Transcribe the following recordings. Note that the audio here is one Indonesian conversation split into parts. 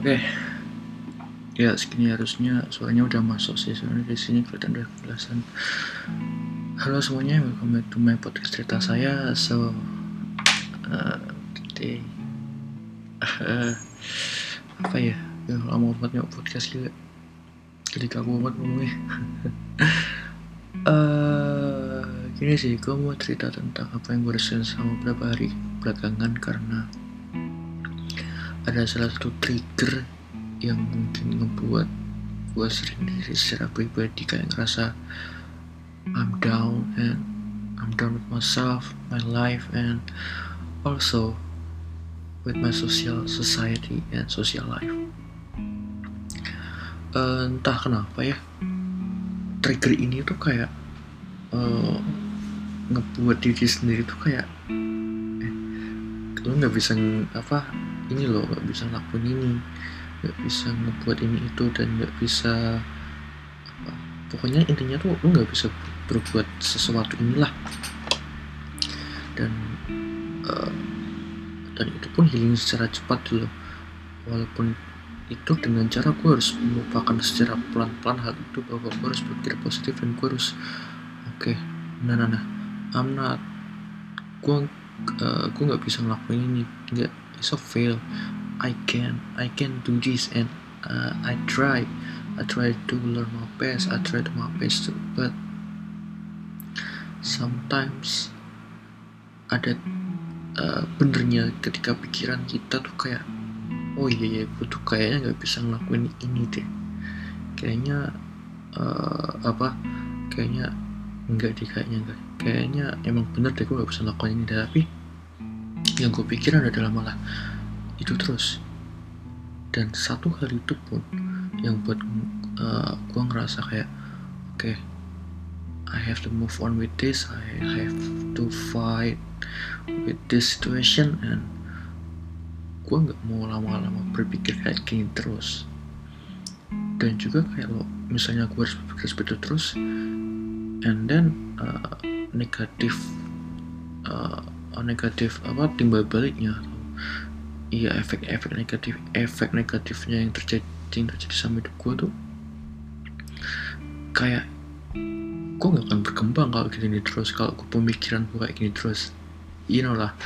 Oke. Ya segini harusnya suaranya udah masuk sih sebenarnya di sini kelihatan udah kejelasan. Halo semuanya, welcome back to my podcast cerita saya. So uh, today uh, apa ya? Ya lama banget podcast gila. Jadi kaku banget ngomongnya. uh, gini sih, gue mau cerita tentang apa yang gue sama beberapa hari belakangan karena ada salah satu trigger yang mungkin ngebuat gue sering diri secara pribadi kayak ngerasa I'm down and I'm down with myself, my life and also with my social society and social life. Uh, entah kenapa ya trigger ini tuh kayak uh, ngebuat diri sendiri tuh kayak eh, lo nggak bisa apa ini loh nggak bisa ngelakuin ini nggak bisa ngebuat ini itu dan nggak bisa apa, pokoknya intinya tuh lu nggak bisa berbuat sesuatu inilah. Dan uh, dan itu pun healing secara cepat dulu walaupun itu dengan cara gue harus melupakan secara pelan-pelan hal itu bahwa gue harus berpikir positif dan gue harus oke okay, nah nah nah I'm gue uh, gue nggak bisa ngelakuin ini nggak it's a fail I can I can do this and uh, I try I try to learn my best I try to my best too but sometimes ada uh, benernya ketika pikiran kita tuh kayak oh iya ya gue tuh kayaknya nggak bisa ngelakuin ini deh. Kayaknya uh, apa kayaknya enggak deh kayaknya enggak kayaknya emang bener deh gue gak bisa ngelakuin ini deh tapi yang gue pikiran adalah malah itu terus. Dan satu hal itu pun yang buat uh, gue ngerasa kayak oke okay, I have to move on with this I have to fight with this situation and gue nggak mau lama-lama berpikir kayak gini terus. Dan juga kayak lo misalnya gue harus berpikir seperti itu terus and then uh, negatif uh, negatif apa timbal baliknya. Iya efek-efek negatif efek negatifnya yang terjadi yang terjadi sama hidup gue tuh kayak gue gak akan berkembang kalau gini terus kalau gue pemikiran gue kayak gini terus. You know lah.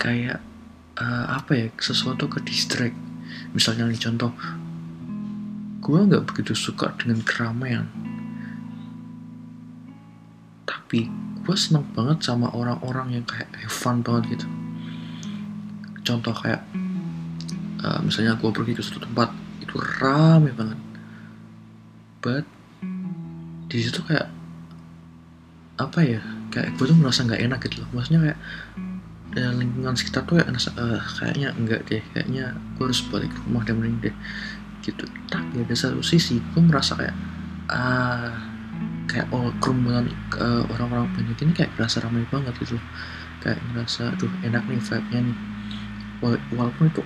Kayak uh, apa ya sesuatu ke distract. Misalnya nih contoh gue nggak begitu suka dengan keramaian. Tapi gue seneng banget sama orang-orang yang kayak have fun banget gitu. Contoh kayak uh, misalnya gue pergi ke suatu tempat itu rame banget. But di situ kayak apa ya kayak gue tuh merasa nggak enak gitu loh. Maksudnya kayak ya, lingkungan sekitar tuh kayak uh, kayaknya enggak deh kayaknya gue harus balik ke rumah dan mending deh. Gitu. Tapi ada satu sisi gue merasa kayak ah kayak oh kerumunan uh, orang-orang banyak ini kayak berasa ramai banget gitu. Kayak ngerasa aduh enak nih vibe-nya nih. Walaupun itu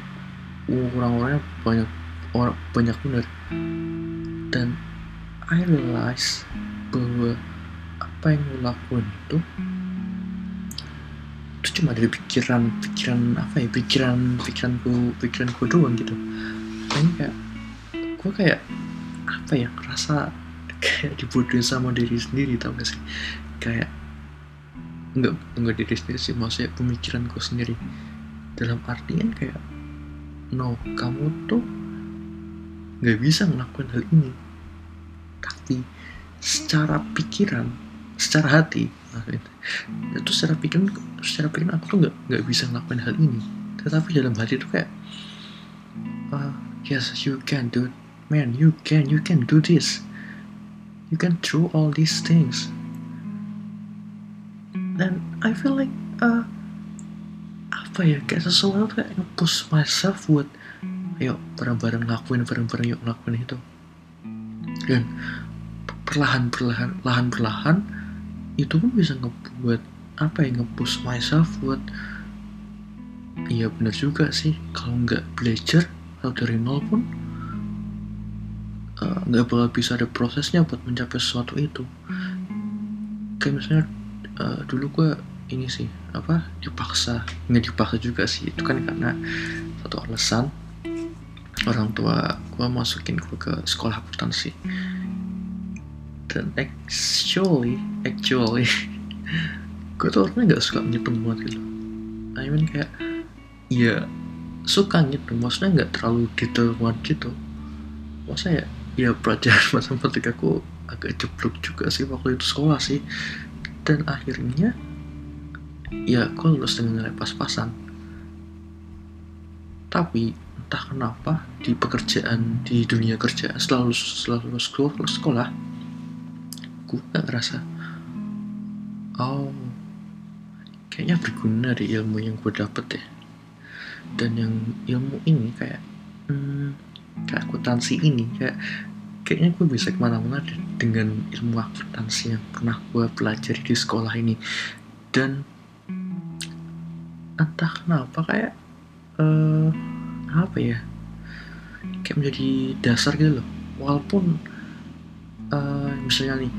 orang-orangnya banyak orang banyak bener. Dan I realize bahwa apa yang lo lakuin itu itu cuma dari pikiran pikiran apa ya pikiran pikiranku pikiranku doang gitu. Ini kayak gue kayak apa ya ngerasa kayak dibodohin sama diri sendiri tau gak sih? Kayak enggak enggak diri sendiri sih maksudnya pemikiranku sendiri. Dalam artian kayak no kamu tuh nggak bisa ngelakuin hal ini. Tapi secara pikiran secara hati itu secara pikiran secara pikiran aku tuh nggak nggak bisa ngelakuin hal ini. Tetapi dalam hati itu kayak uh, yes you can do it man you can you can do this you can do all these things. Dan I feel like uh, apa ya kayak sesuatu kayak nge-push myself buat ayo bareng-bareng ngelakuin bareng-bareng yuk ngelakuin itu. Dan perlahan perlahan lahan perlahan itu pun bisa ngebuat apa ya nge-push myself buat iya bener juga sih. Kalau nggak belajar atau dari nol pun nggak uh, bakal bisa ada prosesnya buat mencapai sesuatu itu. Kayak misalnya uh, dulu gue ini sih apa dipaksa. Nggak dipaksa juga sih itu kan karena satu alasan. Orang tua gue masukin gue ke sekolah akuntansi dan actually actually gue tuh orangnya gak suka ngitung banget gitu. I mean kayak ya suka ngitung maksudnya nggak terlalu detail banget gitu. Maksudnya ya, ya pelajaran matematika aku agak jeblok juga sih waktu itu sekolah sih. Dan akhirnya ya aku lulus dengan nilai pas-pasan. Tapi entah kenapa di pekerjaan di dunia kerja setelah lulus sekolah, sekolah gue gak ngerasa oh kayaknya berguna di ilmu yang gue dapet ya. Dan yang ilmu ini kayak hmm, kayak akuntansi ini kayak kayaknya gue bisa ke mana-mana dengan ilmu akuntansi yang pernah gue pelajari di sekolah ini. Dan entah kenapa kayak uh, apa ya kayak menjadi dasar gitu loh. Walaupun uh, misalnya nih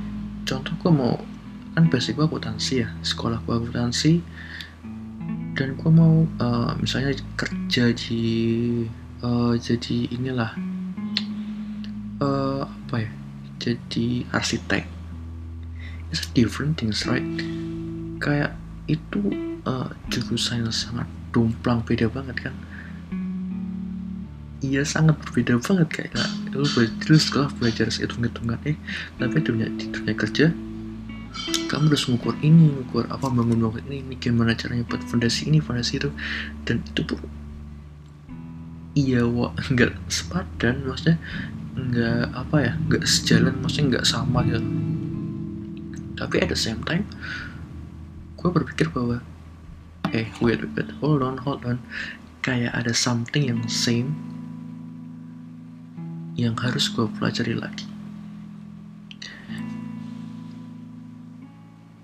contoh gue mau kan basic gue akuntansi ya sekolah gue akuntansi dan gue mau uh, misalnya kerja di uh, jadi inilah. Uh, apa ya? Jadi arsitek. It's different things right? Kayak itu uh, jurusan yang sangat dumplang beda banget kan? Iya sangat berbeda banget kayak lu belajar sekolah belajar hitung-hitungan eh tapi dunia di dunia kerja. Kamu harus mengukur ini mengukur apa bangun bangun ini, ini gimana caranya buat fondasi ini fondasi itu. Dan itu pun iya wah nggak sepadan maksudnya nggak apa ya nggak sejalan maksudnya nggak sama gitu. Tapi at the same time gue berpikir bahwa eh wait wait wait hold on hold on. Kayak ada something yang same yang harus gue pelajari lagi.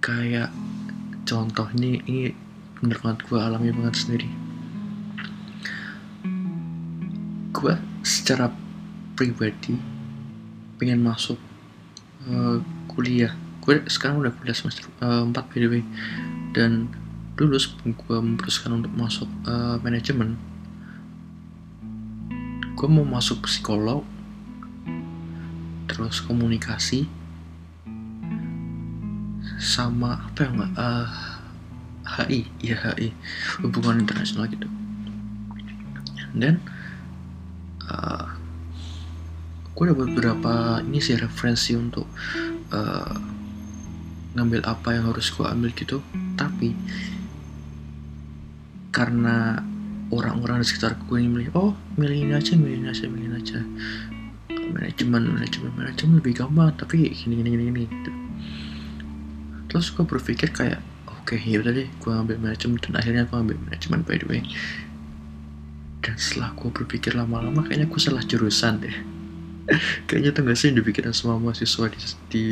Kayak contoh ini ini bener banget gue alami banget sendiri gue secara pribadi pengen masuk uh, kuliah. Gue sekarang udah kuliah semester uh, 4 by the way. Dan dulu sebelum gue memutuskan untuk masuk uh, manajemen gue mau masuk psikolog terus komunikasi sama apa ya nggak uh, HI ya HI hubungan internasional gitu. Dan uh, gue ada beberapa ini sih referensi untuk uh, ngambil apa yang harus gue ambil gitu. Tapi karena orang-orang di sekitar gue ini milih oh milih ini aja milih ini aja milih ini aja. Manajemen manajemen manajemen lebih gampang tapi gini gini gini gini gitu. terus gue berpikir kayak oke okay, ya udah deh gue ambil manajemen. Dan akhirnya gue ambil manajemen by the way. Dan setelah gue berpikir lama-lama kayaknya gue salah jurusan deh kayaknya tuh gak sih dipikirin semua mahasiswa di, di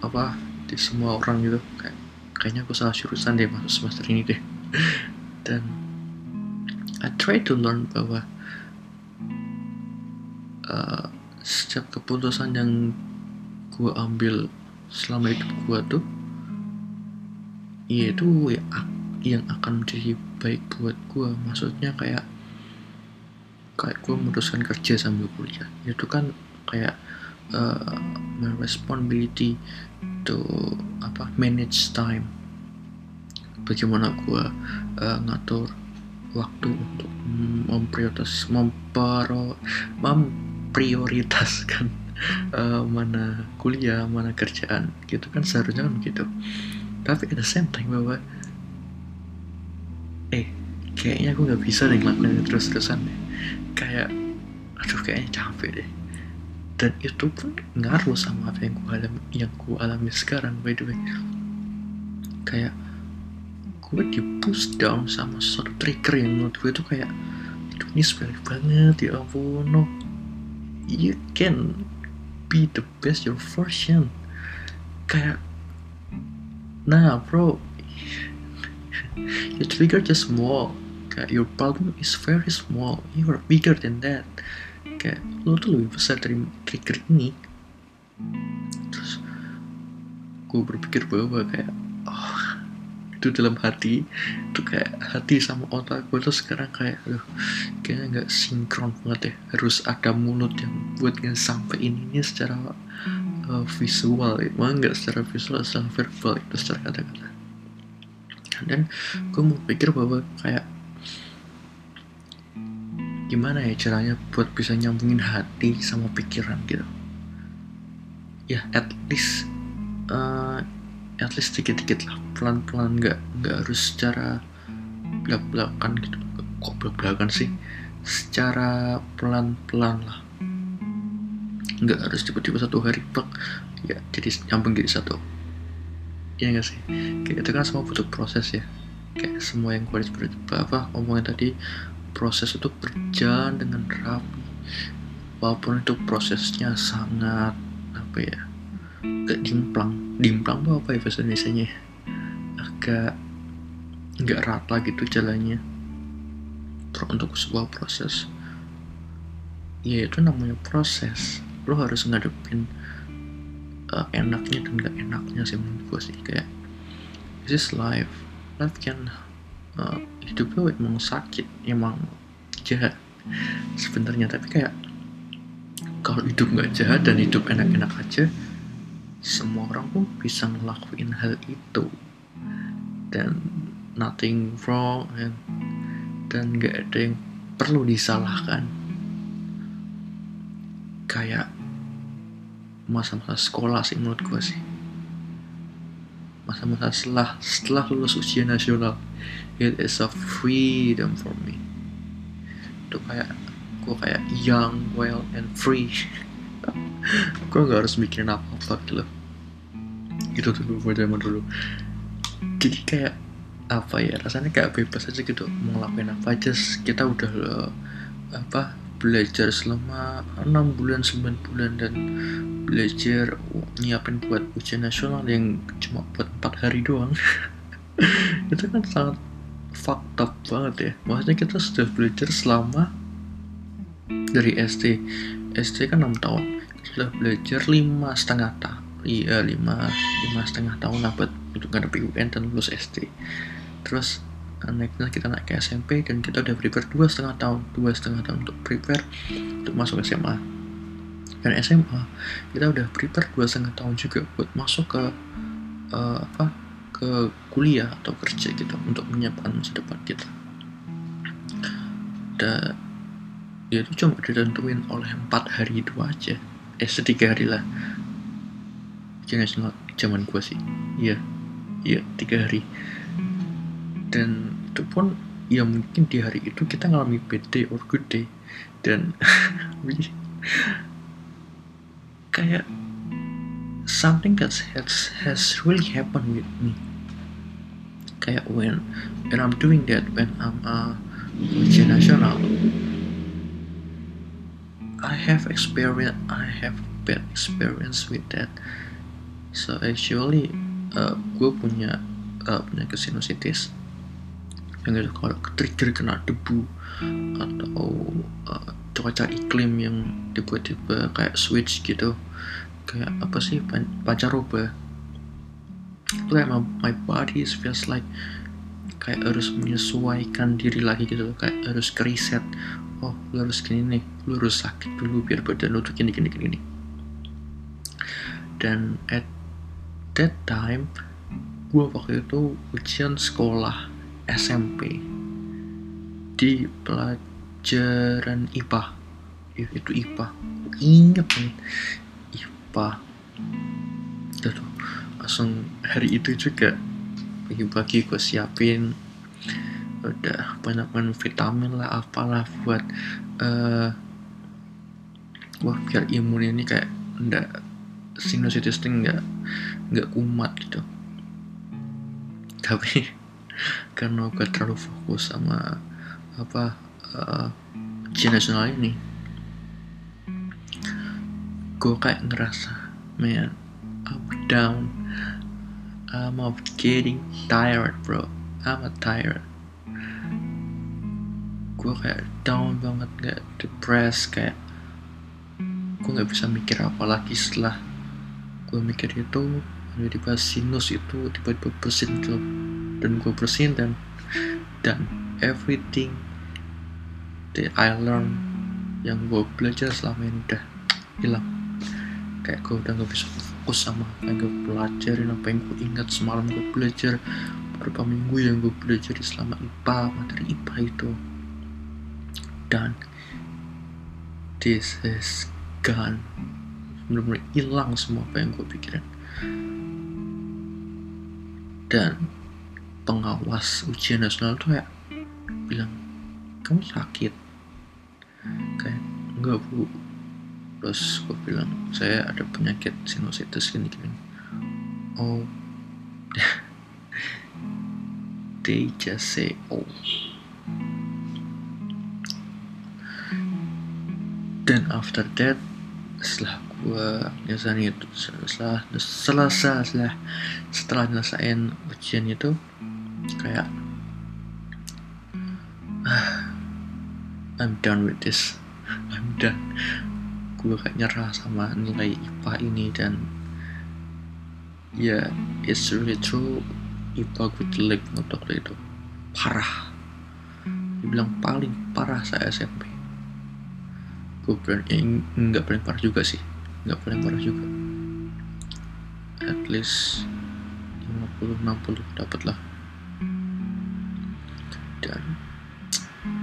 apa di semua orang gitu? Kayak kayaknya aku salah jurusan deh masuk semester ini deh. Dan I try to learn bahwa uh, setiap keputusan yang gue ambil selama hidup gue tuh ya itu ya yang akan menjadi baik buat gue maksudnya kayak kayak gue memutuskan kerja sambil kuliah. Itu kan kayak uh, responsibility to apa manage time. Bagaimana gue uh, ngatur waktu untuk memprioritas mempero, memprioritaskan uh, mana kuliah mana kerjaan. Gitu kan seharusnya kan gitu. Tapi at the same time bahwa eh kayaknya aku nggak bisa deh ngelakuin terus-terusan deh kayak aduh kayaknya capek deh. Dan itu pun ngaruh sama apa yang gue alami yang gue alami sekarang by the way. Kayak gue di push down sama suatu trigger yang menurut gue itu kayak aduh ini sepele banget ya ampun no. You can be the best your version. Kayak nah bro. Your trigger just small kayak your problem is very small you are bigger than that. Kayak lo tuh lebih besar dari trigger ini. Terus gue berpikir bahwa kayak oh itu dalam hati itu kayak hati sama otak gue tuh sekarang kayak aduh kayaknya nggak sinkron banget ya harus ada mulut yang buat ngesampaikan ini secara uh, visual. Ya malah nggak secara visual secara verbal itu secara kata-kata. Dan gue mau pikir bahwa kayak gimana ya caranya buat bisa nyambungin hati sama pikiran gitu? Ya at least uh, at least dikit-dikit lah. Pelan-pelan nggak nggak harus secara belak-belakan gitu. Kok belak-belakan sih? Secara pelan-pelan lah. Nggak harus tiba-tiba satu hari plek ya jadi nyambung jadi satu. Ya nggak sih? Kayak itu kan semua butuh proses ya. Kayak semua yang gue apa omongin tadi proses itu berjalan dengan rapi. Walaupun itu prosesnya sangat apa ya agak dimplang. Dimplang tuh apa ya bahasa Indonesia agak nggak rata gitu jalannya. Untuk sebuah proses. Ya itu namanya proses. Lo harus ngadepin uh, enaknya dan gak enaknya sih menurut gue sih. Kayak this is life. Life can uh, hidup lo emang sakit emang jahat sebenarnya. Tapi kayak kalau hidup nggak jahat dan hidup enak-enak aja semua orang pun bisa ngelakuin hal itu. Dan nothing wrong and dan nggak ada yang perlu disalahkan. Kayak masa-masa sekolah sih menurut gue sih. Masa-masa setelah setelah lulus ujian nasional it is a freedom for me. Itu kayak gue kayak young wild and free. Gue gak harus mikirin gitu. Loh gitu tuh gue zaman dulu. Jadi kayak apa ya rasanya kayak bebas aja gitu. Mau ngelakuin apa aja kita udah uh, apa belajar selama 6 bulan 9 bulan dan belajar nyiapin buat ujian nasional yang cuma buat 4 hari doang. Itu kan sangat fucked up banget ya. Maksudnya kita sudah belajar selama dari SD SD kan 6 tahun. Sudah belajar lima setengah tahun iya lima lima setengah tahun buat untuk ngadepi UN dan lulus SD terus naiknya kita naik ke SMP dan kita udah prepare dua setengah tahun dua setengah tahun untuk prepare untuk masuk SMA dan SMA kita udah prepare dua setengah tahun juga buat masuk ke uh, apa ke kuliah atau kerja gitu untuk menyiapkan masa depan kita. Dan ya itu cuma ditentuin oleh empat hari itu aja. Eh setiga hari lah. Jangan zaman gua sih. Iya. Iya tiga hari. Dan itu pun ya mungkin di hari itu kita ngalami bad or good day. Dan kayak something that has has really happened with me kayak when when I'm doing that when I'm a ujian nasional I have experience I have bad experience with that. So actually uh, gue punya uh, penyakit sinusitis yang itu kalau trigger kena debu atau uh, cuaca iklim yang tiba-tiba kayak switch gitu. Kayak apa sih pan pancaroba itu kayak my, my body feels like kayak harus menyesuaikan diri lagi gitu kayak harus ke reset oh lu harus gini nih. Lu harus sakit dulu biar badan lu tuh gini gini gini dan at that time gue waktu itu ujian sekolah SMP di pelajaran IPA itu IPA inget nih. IPA langsung hari itu juga pagi-pagi gue siapin udah banyak banyak vitamin lah apalah buat uh, wah biar imun ini kayak ndak sinusitis nggak nggak kumat gitu. Tapi karena gue terlalu fokus sama apa uh, nasional ini gue kayak ngerasa man I'm down I'm of getting tired bro. I'm a tired. Gue kayak down banget gak depressed kayak gue nggak bisa mikir apa lagi setelah gue mikir itu. Tiba-tiba sinus itu tiba-tiba bersin tuh dan gue bersihin dan dan everything that I learn yang gue belajar selama ini udah hilang. Kayak gue udah gak bisa fokus sama apa yang gue pelajarin apa yang gue ingat. Semalam gue belajar beberapa minggu yang gue belajar selama IPA materi IPA itu. Dan this is gone. Benar-benar hilang semua apa yang gue pikirin. Dan pengawas ujian nasional tuh ya bilang kamu sakit. Kayak enggak bu terus gue bilang saya ada penyakit sinusitis gini gini oh they just say oh. Dan after that setelah gue nyelesain itu setelah selesai setelah setelah nyelesain ujian itu kayak ah, I'm done with this. I'm done gue kayak nyerah sama nilai IPA ini dan ya yeah, it's really true. IPA gue jelek untuk itu parah. Dibilang paling parah saya SMP gue bilang ya, nggak paling parah juga sih. Nggak paling parah juga. At least 50-60 dapat lah. Dan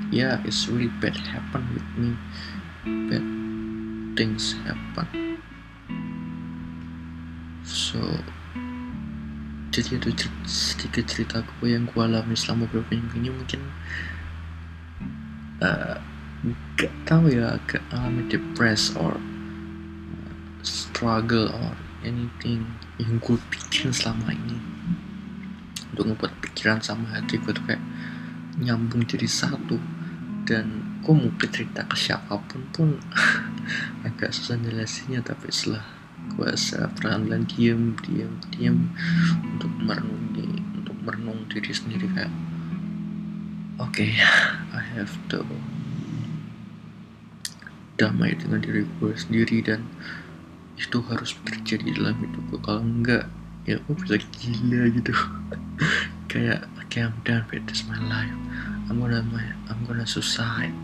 yeah it's really bad happen with me. Bad things happen so jadi itu sedikit cerita gue yang gue alami selama beberapa minggu ini mungkin uh, gak tahu ya agak alami depressed or uh, struggle or anything yang gue bikin selama ini. Untuk ngebuat pikiran sama hati gue tuh kayak nyambung jadi satu. Dan gue mau cerita ke siapa pun pun agak susah jelasinnya tapi setelah gue secara perlahan diem diem diem untuk merenungi untuk merenung diri sendiri kayak oke okay, I have to damai dengan diri gue sendiri dan itu harus terjadi dalam hidup gue kalau enggak ya gue bisa gila gitu. Kayak okay I'm done with this my life. I'm gonna my, I'm gonna suicide.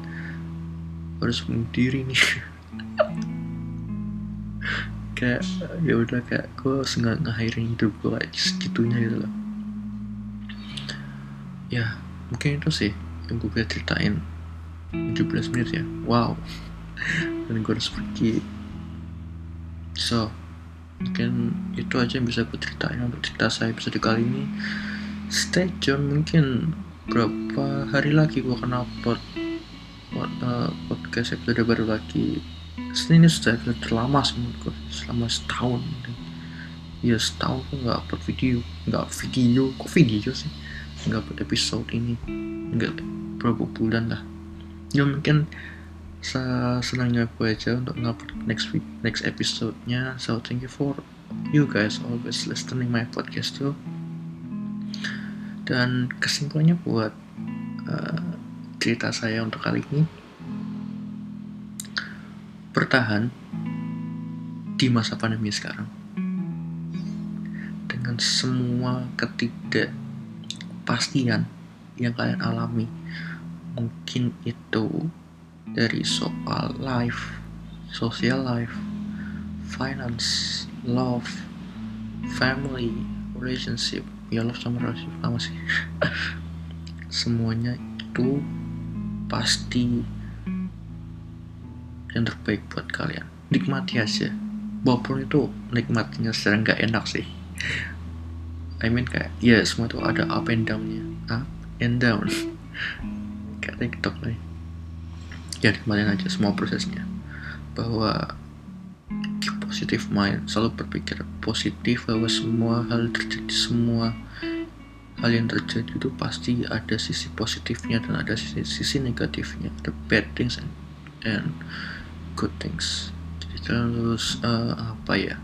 Harus bunuh diri nih kayak ya udah kayak gue sengaja ngakhirin hidup gue kayak segitunya gitu loh. Ya mungkin itu sih yang gue bisa ceritain. 17 menit ya. Wow. Dan gue harus pergi. So mungkin itu aja yang bisa gue ceritain untuk cerita saya episode kali ini. Stay tune mungkin berapa hari lagi gue akan upload uh, podcast episode baru lagi ini sudah terlama sih menurut gue selama setahun ya setahun gue nggak upload video. Nggak video. Kok video sih? Nggak upload episode ini. Nggak berapa bulan lah. Ya mungkin senangnya gue aja untuk ngupload next week next episode-nya. So thank you for you guys always listening my podcast too. Dan kesimpulannya buat uh, cerita saya untuk kali ini bertahan di masa pandemi sekarang. Dengan semua ketidakpastian yang kalian alami mungkin itu dari soal life, social life, finance, love, family, relationship, ya Allah sama relationship sama sih. Semuanya itu pasti yang terbaik buat kalian. Nikmati aja. Walaupun itu nikmatinya secara nggak enak sih. I mean kayak ya semua itu ada up and downnya. Up and down. Kayak tiktok nih. Ya nikmatin aja semua prosesnya. Bahwa positive mind selalu berpikir positif bahwa semua hal terjadi semua hal yang terjadi itu pasti ada sisi positifnya dan ada sisi, sisi negatifnya. The bad things and, and good things. Jadi terus uh, apa ya?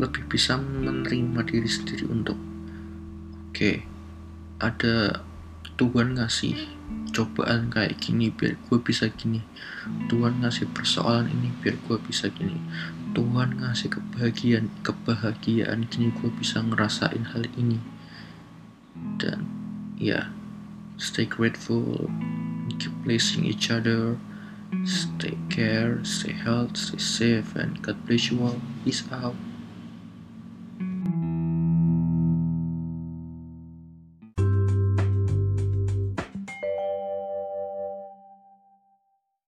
Lebih bisa menerima diri sendiri untuk oke okay, ada Tuhan ngasih cobaan kayak gini biar gue bisa gini. Tuhan ngasih persoalan ini biar gue bisa gini. Tuhan ngasih kebahagiaan kebahagiaan gini gue bisa ngerasain hal ini. Dan ya stay grateful keep blessing each other stay care stay healthy stay safe and God bless you all. Peace out